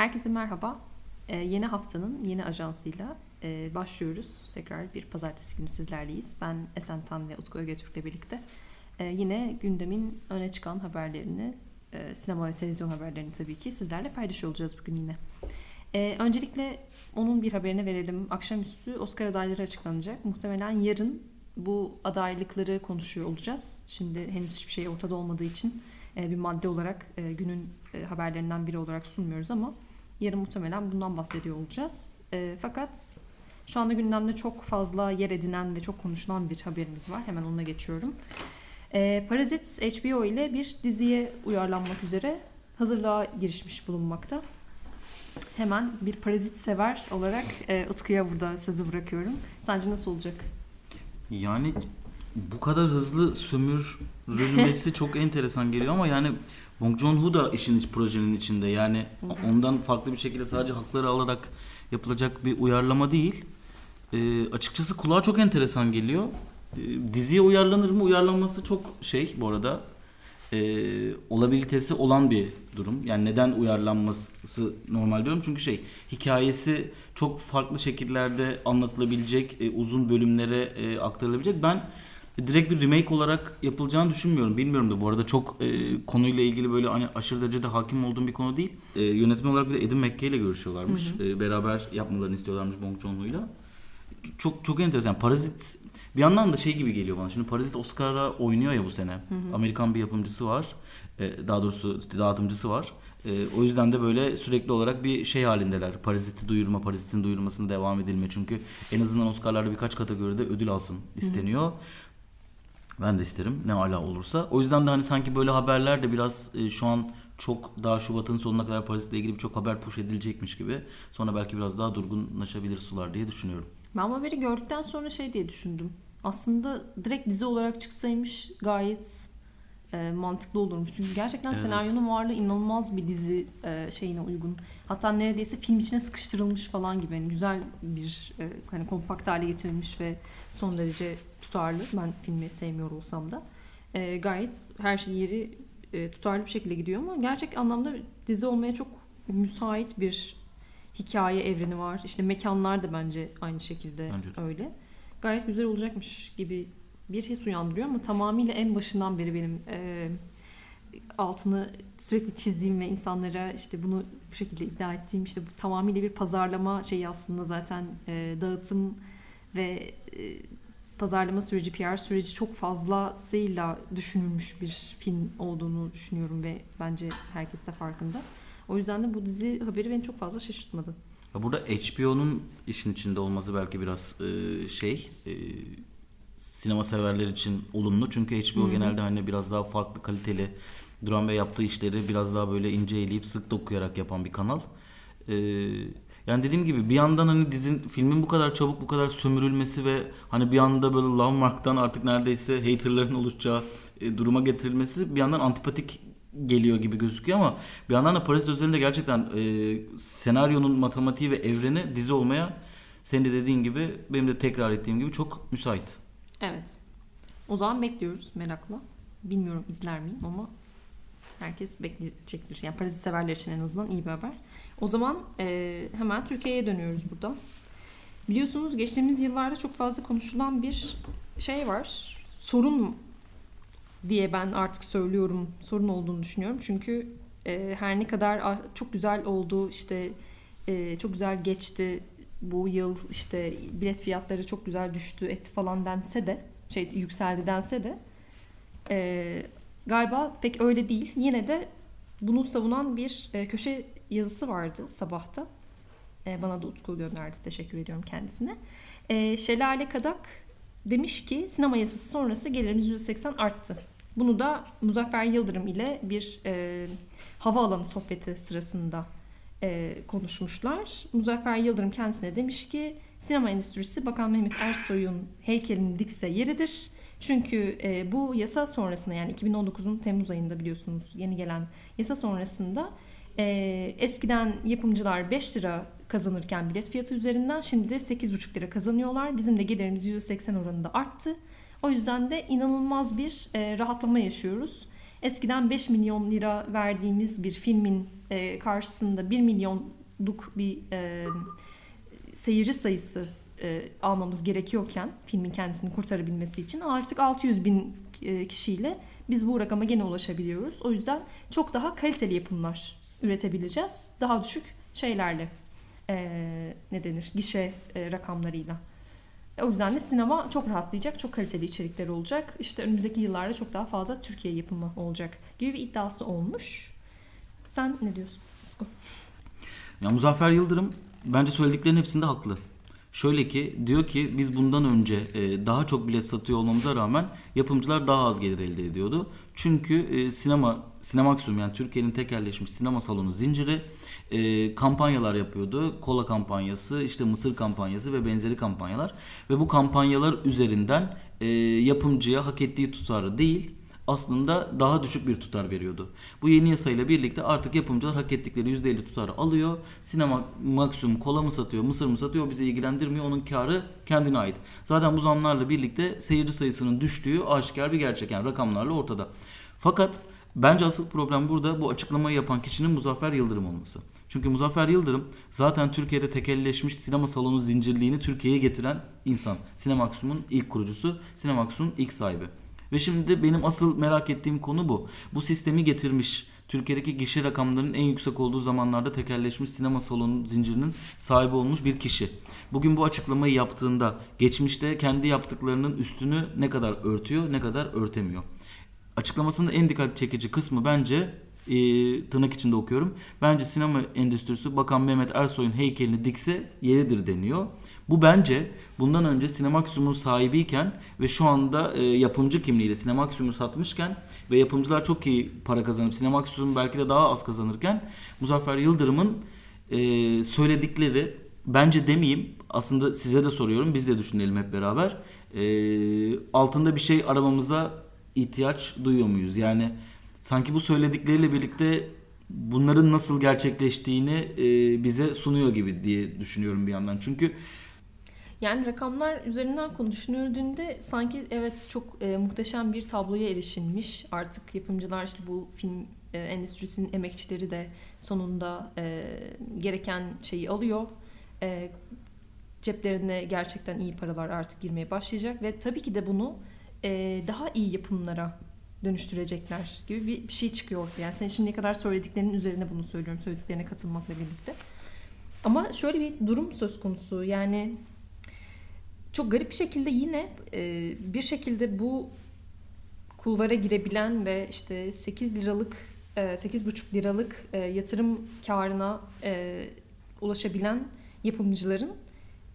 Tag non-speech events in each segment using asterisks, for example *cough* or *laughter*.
Herkese merhaba. Ee, yeni haftanın yeni ajansıyla e, başlıyoruz. Tekrar bir pazartesi günü sizlerleyiz. Ben Esen Tan ve Utku Ögetürk'le birlikte e, yine gündemin öne çıkan haberlerini, e, sinema ve televizyon haberlerini tabii ki sizlerle paylaşıyor olacağız bugün yine. E, öncelikle onun bir haberini verelim. Akşamüstü Oscar adayları açıklanacak. Muhtemelen yarın bu adaylıkları konuşuyor olacağız. Şimdi henüz hiçbir şey ortada olmadığı için e, bir madde olarak e, günün e, haberlerinden biri olarak sunmuyoruz ama yarın muhtemelen bundan bahsediyor olacağız. Fakat şu anda gündemde çok fazla yer edinen ve çok konuşulan bir haberimiz var. Hemen onunla geçiyorum. Parazit HBO ile bir diziye uyarlanmak üzere hazırlığa girişmiş bulunmakta. Hemen bir parazit sever olarak Utku'ya burada sözü bırakıyorum. Sence nasıl olacak? Yani bu kadar hızlı sömürülmesi *laughs* çok enteresan geliyor ama yani Bong Joon-ho da işin iç projenin içinde. Yani ondan farklı bir şekilde sadece hakları alarak yapılacak bir uyarlama değil. E, açıkçası kulağa çok enteresan geliyor. E, diziye uyarlanır mı? Uyarlanması çok şey bu arada. E, olabilitesi olan bir durum. Yani neden uyarlanması normal diyorum. Çünkü şey hikayesi çok farklı şekillerde anlatılabilecek, e, uzun bölümlere e, aktarılabilecek. Ben direkt bir remake olarak yapılacağını düşünmüyorum. Bilmiyorum da bu arada çok e, konuyla ilgili böyle hani aşırı derecede hakim olduğum bir konu değil. E, yönetmen olarak bir de Edim McKay ile görüşüyorlarmış. Hı hı. E, beraber yapmalarını istiyorlarmış Bong Joon-ho'yla. Çok çok enteresan. Parazit bir yandan da şey gibi geliyor bana. Şimdi Parazit Oscar'a oynuyor ya bu sene. Hı hı. Amerikan bir yapımcısı var. E, daha doğrusu dağıtımcısı var. E, o yüzden de böyle sürekli olarak bir şey halindeler. Paraziti duyurma, parazitin duyurmasına devam edilme. Çünkü en azından Oscar'larda birkaç kategoride ödül alsın isteniyor. Hı hı. Ben de isterim ne ala olursa. O yüzden de hani sanki böyle haberler de biraz e, şu an çok daha Şubat'ın sonuna kadar Paris'le ilgili birçok haber push edilecekmiş gibi. Sonra belki biraz daha durgunlaşabilir sular diye düşünüyorum. Ben bu haberi gördükten sonra şey diye düşündüm. Aslında direkt dizi olarak çıksaymış gayet e, mantıklı olurmuş. Çünkü gerçekten evet. senaryonun varlığı inanılmaz bir dizi e, şeyine uygun. Hatta neredeyse film içine sıkıştırılmış falan gibi. Yani güzel bir e, hani kompakt hale getirilmiş ve son derece tutarlı. Ben filmi sevmiyor olsam da. E, gayet her şey yeri e, tutarlı bir şekilde gidiyor ama gerçek anlamda dizi olmaya çok müsait bir hikaye evreni var. İşte mekanlar da bence aynı şekilde bence öyle. Gayet güzel olacakmış gibi bir his uyandırıyor ama tamamıyla en başından beri benim e, altını sürekli çizdiğim ve insanlara işte bunu bu şekilde iddia ettiğim işte bu tamamıyla bir pazarlama şeyi aslında zaten e, dağıtım ve e, pazarlama süreci, PR süreci çok fazlasıyla düşünülmüş bir film olduğunu düşünüyorum ve bence herkes de farkında. O yüzden de bu dizi haberi beni çok fazla şaşırtmadı. Burada HBO'nun işin içinde olması belki biraz e, şey e, sinema severler için olumlu. Çünkü HBO Hı-hı. genelde hani biraz daha farklı kaliteli Duran Bey yaptığı işleri biraz daha böyle ince eleyip sık dokuyarak yapan bir kanal. Ee, yani dediğim gibi bir yandan hani dizin filmin bu kadar çabuk bu kadar sömürülmesi ve hani bir anda böyle Landmark'tan artık neredeyse haterların oluşacağı e, duruma getirilmesi bir yandan antipatik geliyor gibi gözüküyor ama bir yandan da Paris özelinde gerçekten e, senaryonun matematiği ve evreni dizi olmaya senin de dediğin gibi benim de tekrar ettiğim gibi çok müsait. Evet. O zaman bekliyoruz merakla. Bilmiyorum izler miyim ama herkes bekleyecektir. Yani parazit severler için en azından iyi bir haber. O zaman e, hemen Türkiye'ye dönüyoruz burada. Biliyorsunuz geçtiğimiz yıllarda çok fazla konuşulan bir şey var. Sorun diye ben artık söylüyorum. Sorun olduğunu düşünüyorum. Çünkü e, her ne kadar çok güzel oldu işte e, çok güzel geçti bu yıl işte bilet fiyatları çok güzel düştü etti falan dense de şey yükseldi dense de e, galiba pek öyle değil. Yine de bunu savunan bir e, köşe yazısı vardı sabahta. E, bana da Utku gönderdi. Teşekkür ediyorum kendisine. E, Şelale Kadak demiş ki sinema yasası sonrası gelirimiz %80 arttı. Bunu da Muzaffer Yıldırım ile bir e, havaalanı sohbeti sırasında e, konuşmuşlar. Muzaffer Yıldırım kendisine demiş ki sinema endüstrisi Bakan Mehmet Ersoy'un heykelini dikse yeridir. Çünkü e, bu yasa sonrasında yani 2019'un Temmuz ayında biliyorsunuz yeni gelen yasa sonrasında e, eskiden yapımcılar 5 lira kazanırken bilet fiyatı üzerinden şimdi de 8,5 lira kazanıyorlar. Bizim de gelirimiz %80 oranında arttı. O yüzden de inanılmaz bir e, rahatlama yaşıyoruz. Eskiden 5 milyon lira verdiğimiz bir filmin e, karşısında 1 milyonluk bir e, seyirci sayısı e, almamız gerekiyorken filmin kendisini kurtarabilmesi için artık 600 bin e, kişiyle biz bu rakama gene ulaşabiliyoruz. O yüzden çok daha kaliteli yapımlar üretebileceğiz. Daha düşük şeylerle e, ne denir gişe e, rakamlarıyla. O yüzden de sinema çok rahatlayacak, çok kaliteli içerikler olacak. İşte önümüzdeki yıllarda çok daha fazla Türkiye yapımı olacak gibi bir iddiası olmuş. Sen ne diyorsun? Ya Muzaffer Yıldırım bence söylediklerinin hepsinde haklı. Şöyle ki diyor ki biz bundan önce e, daha çok bilet satıyor olmamıza rağmen yapımcılar daha az gelir elde ediyordu. Çünkü e, sinema Sinemaxum yani Türkiye'nin tekerleşmiş sinema salonu zinciri e, kampanyalar yapıyordu. Kola kampanyası, işte mısır kampanyası ve benzeri kampanyalar. Ve bu kampanyalar üzerinden e, yapımcıya hak ettiği tutarı değil aslında daha düşük bir tutar veriyordu. Bu yeni yasayla birlikte artık yapımcılar hak ettikleri %50 tutarı alıyor. Sinema maksimum kola mı satıyor, mısır mı satıyor bizi ilgilendirmiyor. Onun karı kendine ait. Zaten bu zamlarla birlikte seyirci sayısının düştüğü aşikar bir gerçek. Yani rakamlarla ortada. Fakat bence asıl problem burada bu açıklamayı yapan kişinin Muzaffer Yıldırım olması. Çünkü Muzaffer Yıldırım zaten Türkiye'de tekelleşmiş sinema salonu zincirliğini Türkiye'ye getiren insan. Sinemaxum'un ilk kurucusu, Sinemaxum'un ilk sahibi. Ve şimdi benim asıl merak ettiğim konu bu. Bu sistemi getirmiş, Türkiye'deki gişe rakamlarının en yüksek olduğu zamanlarda tekerleşmiş sinema salonu zincirinin sahibi olmuş bir kişi. Bugün bu açıklamayı yaptığında geçmişte kendi yaptıklarının üstünü ne kadar örtüyor, ne kadar örtemiyor. Açıklamasının en dikkat çekici kısmı bence e, tırnak içinde okuyorum. Bence sinema endüstrisi Bakan Mehmet Ersoy'un heykelini dikse yeridir deniyor. Bu bence bundan önce Cinemaximum sahibiyken ve şu anda e, yapımcı kimliğiyle Cinemaximum'u satmışken ve yapımcılar çok iyi para kazanıp Cinemaximum belki de daha az kazanırken Muzaffer Yıldırım'ın e, söyledikleri bence demeyeyim aslında size de soruyorum biz de düşünelim hep beraber e, altında bir şey aramamıza ihtiyaç duyuyor muyuz? Yani sanki bu söyledikleriyle birlikte bunların nasıl gerçekleştiğini e, bize sunuyor gibi diye düşünüyorum bir yandan. Çünkü yani rakamlar üzerinden konu düşünüldüğünde sanki evet çok e, muhteşem bir tabloya erişilmiş. Artık yapımcılar işte bu film e, endüstrisinin emekçileri de sonunda e, gereken şeyi alıyor. E, ceplerine gerçekten iyi paralar artık girmeye başlayacak ve tabii ki de bunu e, daha iyi yapımlara dönüştürecekler gibi bir, şey çıkıyor ortaya. Yani sen şimdiye kadar söylediklerinin üzerine bunu söylüyorum. Söylediklerine katılmakla birlikte. Ama şöyle bir durum söz konusu. Yani çok garip bir şekilde yine e, bir şekilde bu kulvara girebilen ve işte 8 liralık e, 8,5 liralık yatırım karına ulaşabilen yapımcıların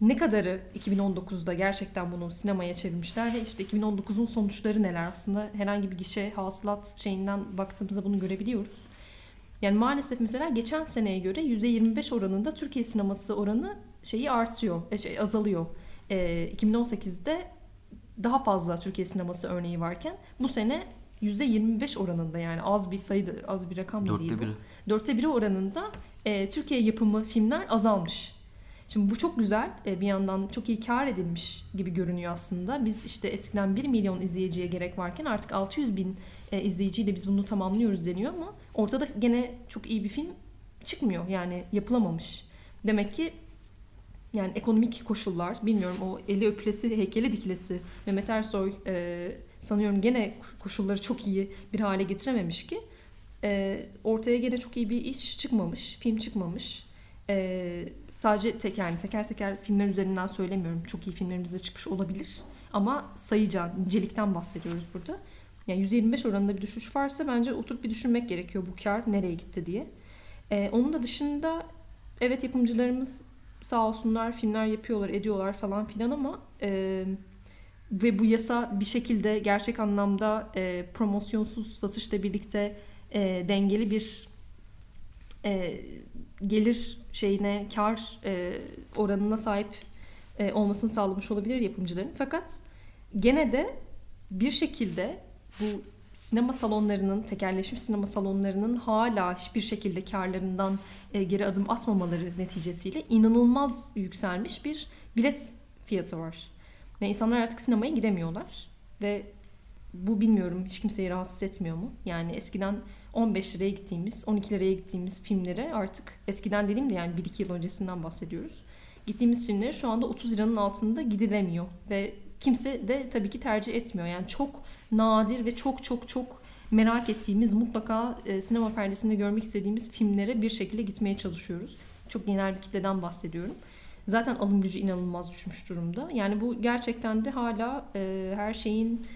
ne kadarı 2019'da gerçekten bunu sinemaya çevirmişler ve işte 2019'un sonuçları neler aslında herhangi bir gişe hasılat şeyinden baktığımızda bunu görebiliyoruz. Yani maalesef mesela geçen seneye göre %25 oranında Türkiye sineması oranı şeyi artıyor, e, şey azalıyor. E, 2018'de daha fazla Türkiye sineması örneği varken bu sene %25 oranında yani az bir sayıdır, az bir rakam değil bu. Dörtte biri oranında e, Türkiye yapımı filmler azalmış. Şimdi bu çok güzel. E, bir yandan çok iyi kar edilmiş gibi görünüyor aslında. Biz işte eskiden 1 milyon izleyiciye gerek varken artık 600 bin e, izleyiciyle biz bunu tamamlıyoruz deniyor ama ortada gene çok iyi bir film çıkmıyor. Yani yapılamamış. Demek ki yani ekonomik koşullar bilmiyorum o eli öpülesi heykeli dikilesi Mehmet Ersoy e, sanıyorum gene koşulları çok iyi bir hale getirememiş ki e, ortaya gene çok iyi bir iş çıkmamış film çıkmamış e, sadece tek yani teker teker filmler üzerinden söylemiyorum. Çok iyi filmlerimize çıkmış olabilir. Ama sayıca nicelikten bahsediyoruz burada. Yani 125 oranında bir düşüş varsa bence oturup bir düşünmek gerekiyor bu kar nereye gitti diye. E, onun da dışında evet yapımcılarımız sağ olsunlar filmler yapıyorlar ediyorlar falan filan ama e, ve bu yasa bir şekilde gerçek anlamda e, promosyonsuz satışla birlikte e, dengeli bir e, gelir şeyine kar e, oranına sahip e, olmasını sağlamış olabilir yapımcıların. Fakat gene de bir şekilde bu sinema salonlarının, tekerleşmiş sinema salonlarının hala hiçbir şekilde karlarından e, geri adım atmamaları neticesiyle inanılmaz yükselmiş bir bilet fiyatı var. Yani insanlar artık sinemaya gidemiyorlar ve bu bilmiyorum hiç kimseyi rahatsız etmiyor mu? Yani eskiden 15 liraya gittiğimiz, 12 liraya gittiğimiz filmlere artık eskiden dediğim de yani 1-2 yıl öncesinden bahsediyoruz. Gittiğimiz filmlere şu anda 30 liranın altında gidilemiyor ve kimse de tabii ki tercih etmiyor. Yani çok nadir ve çok çok çok merak ettiğimiz mutlaka e, sinema perdesinde görmek istediğimiz filmlere bir şekilde gitmeye çalışıyoruz. Çok genel bir kitleden bahsediyorum. Zaten alım gücü inanılmaz düşmüş durumda. Yani bu gerçekten de hala e, her şeyin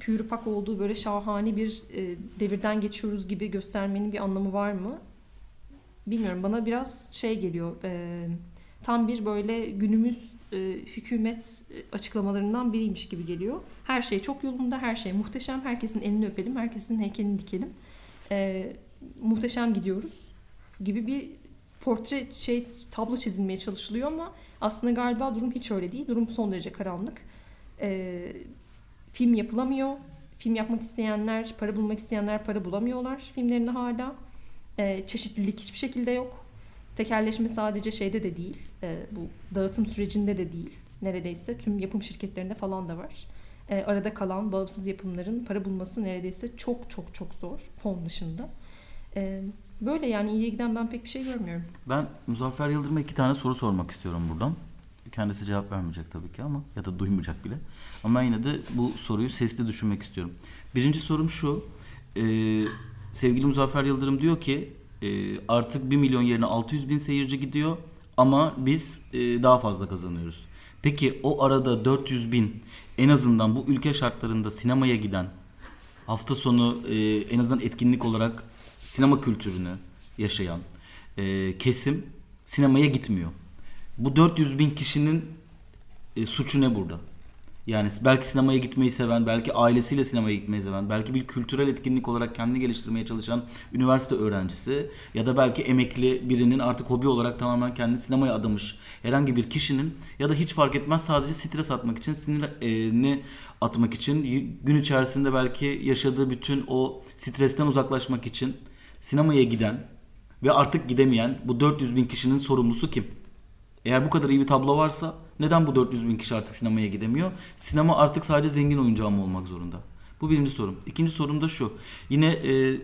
pürüpak olduğu böyle şahane bir e, devirden geçiyoruz gibi göstermenin bir anlamı var mı? Bilmiyorum bana biraz şey geliyor. E, tam bir böyle günümüz e, hükümet açıklamalarından biriymiş gibi geliyor. Her şey çok yolunda, her şey muhteşem. Herkesin elini öpelim, herkesin heykelini dikelim. E, muhteşem gidiyoruz gibi bir portre şey tablo çizilmeye çalışılıyor ama aslında galiba durum hiç öyle değil. Durum son derece karanlık. E, film yapılamıyor. Film yapmak isteyenler, para bulmak isteyenler para bulamıyorlar filmlerinde hala. E, çeşitlilik hiçbir şekilde yok. Tekerleşme sadece şeyde de değil, e, bu dağıtım sürecinde de değil. Neredeyse tüm yapım şirketlerinde falan da var. E, arada kalan bağımsız yapımların para bulması neredeyse çok çok çok zor fon dışında. E, böyle yani iyiye giden ben pek bir şey görmüyorum. Ben Muzaffer Yıldırım'a iki tane soru sormak istiyorum buradan. Kendisi cevap vermeyecek tabii ki ama ya da duymayacak bile. Ama ben yine de bu soruyu sesli düşünmek istiyorum. Birinci sorum şu. E, sevgili Muzaffer Yıldırım diyor ki e, artık 1 milyon yerine 600 bin seyirci gidiyor ama biz e, daha fazla kazanıyoruz. Peki o arada 400 bin en azından bu ülke şartlarında sinemaya giden hafta sonu e, en azından etkinlik olarak sinema kültürünü yaşayan e, kesim sinemaya gitmiyor. Bu 400 bin kişinin e, suçu ne burada? Yani belki sinemaya gitmeyi seven, belki ailesiyle sinemaya gitmeyi seven, belki bir kültürel etkinlik olarak kendini geliştirmeye çalışan üniversite öğrencisi ya da belki emekli birinin artık hobi olarak tamamen kendini sinemaya adamış herhangi bir kişinin ya da hiç fark etmez sadece stres atmak için, sinirini atmak için, gün içerisinde belki yaşadığı bütün o stresten uzaklaşmak için sinemaya giden ve artık gidemeyen bu 400 bin kişinin sorumlusu kim? Eğer bu kadar iyi bir tablo varsa neden bu 400 bin kişi artık sinemaya gidemiyor? Sinema artık sadece zengin oyuncağı mı olmak zorunda? Bu birinci sorum. İkinci sorum da şu. Yine e,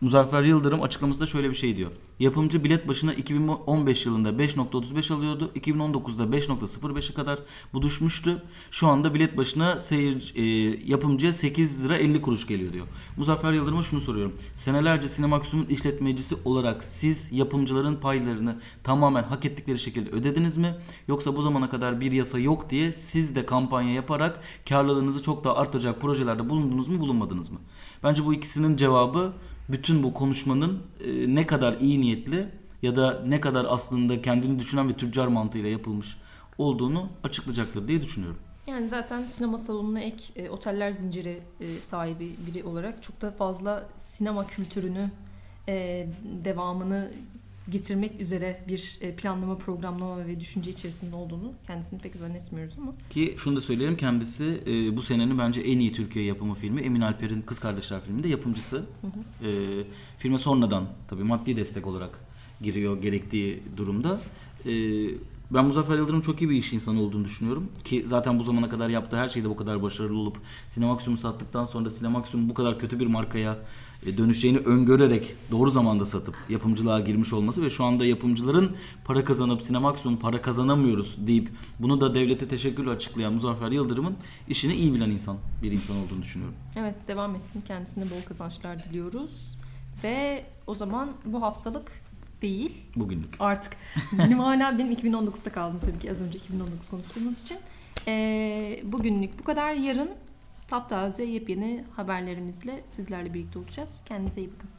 Muzaffer Yıldırım açıklamasında şöyle bir şey diyor. Yapımcı bilet başına 2015 yılında 5.35 alıyordu. 2019'da 5.05'e kadar bu düşmüştü. Şu anda bilet başına seyir, e, yapımcıya 8 lira 50 kuruş geliyor diyor. Muzaffer Yıldırım'a şunu soruyorum. Senelerce Sinemaksim'in işletmecisi olarak siz yapımcıların paylarını tamamen hak ettikleri şekilde ödediniz mi? Yoksa bu zamana kadar bir yasa yok diye siz de kampanya yaparak karlılığınızı çok daha artacak projelerde bulundunuz mu bulunmadınız mı? Bence bu ikisinin cevabı bütün bu konuşmanın e, ne kadar iyi niyetli ya da ne kadar aslında kendini düşünen ve tüccar mantığıyla yapılmış olduğunu açıklayacaktır diye düşünüyorum. Yani zaten sinema salonuna ek e, oteller zinciri e, sahibi biri olarak çok da fazla sinema kültürünü e, devamını getirmek üzere bir e, planlama, programlama ve düşünce içerisinde olduğunu kendisini pek zannetmiyoruz ama. Ki şunu da söyleyelim kendisi e, bu senenin bence en iyi Türkiye yapımı filmi Emin Alper'in Kız Kardeşler filminde yapımcısı. Hı hı. E, filme sonradan tabii maddi destek olarak giriyor gerektiği durumda. E, ben Muzaffer Yıldırım çok iyi bir iş insanı olduğunu düşünüyorum. Ki zaten bu zamana kadar yaptığı her şeyde bu kadar başarılı olup Cinemaxim'u sattıktan sonra Cinemaxim'u bu kadar kötü bir markaya dönüşeceğini öngörerek doğru zamanda satıp yapımcılığa girmiş olması ve şu anda yapımcıların para kazanıp Cinemaxim'un para kazanamıyoruz deyip bunu da devlete teşekkürle açıklayan Muzaffer Yıldırım'ın işini iyi bilen insan bir insan olduğunu düşünüyorum. Evet devam etsin kendisine bol kazançlar diliyoruz. Ve o zaman bu haftalık değil. Bugünlük. Artık benim hala benim 2019'da kaldım tabii ki az önce 2019 konuştuğumuz için. Ee, bugünlük bu kadar. Yarın taptaze yepyeni haberlerimizle sizlerle birlikte olacağız. Kendinize iyi bakın.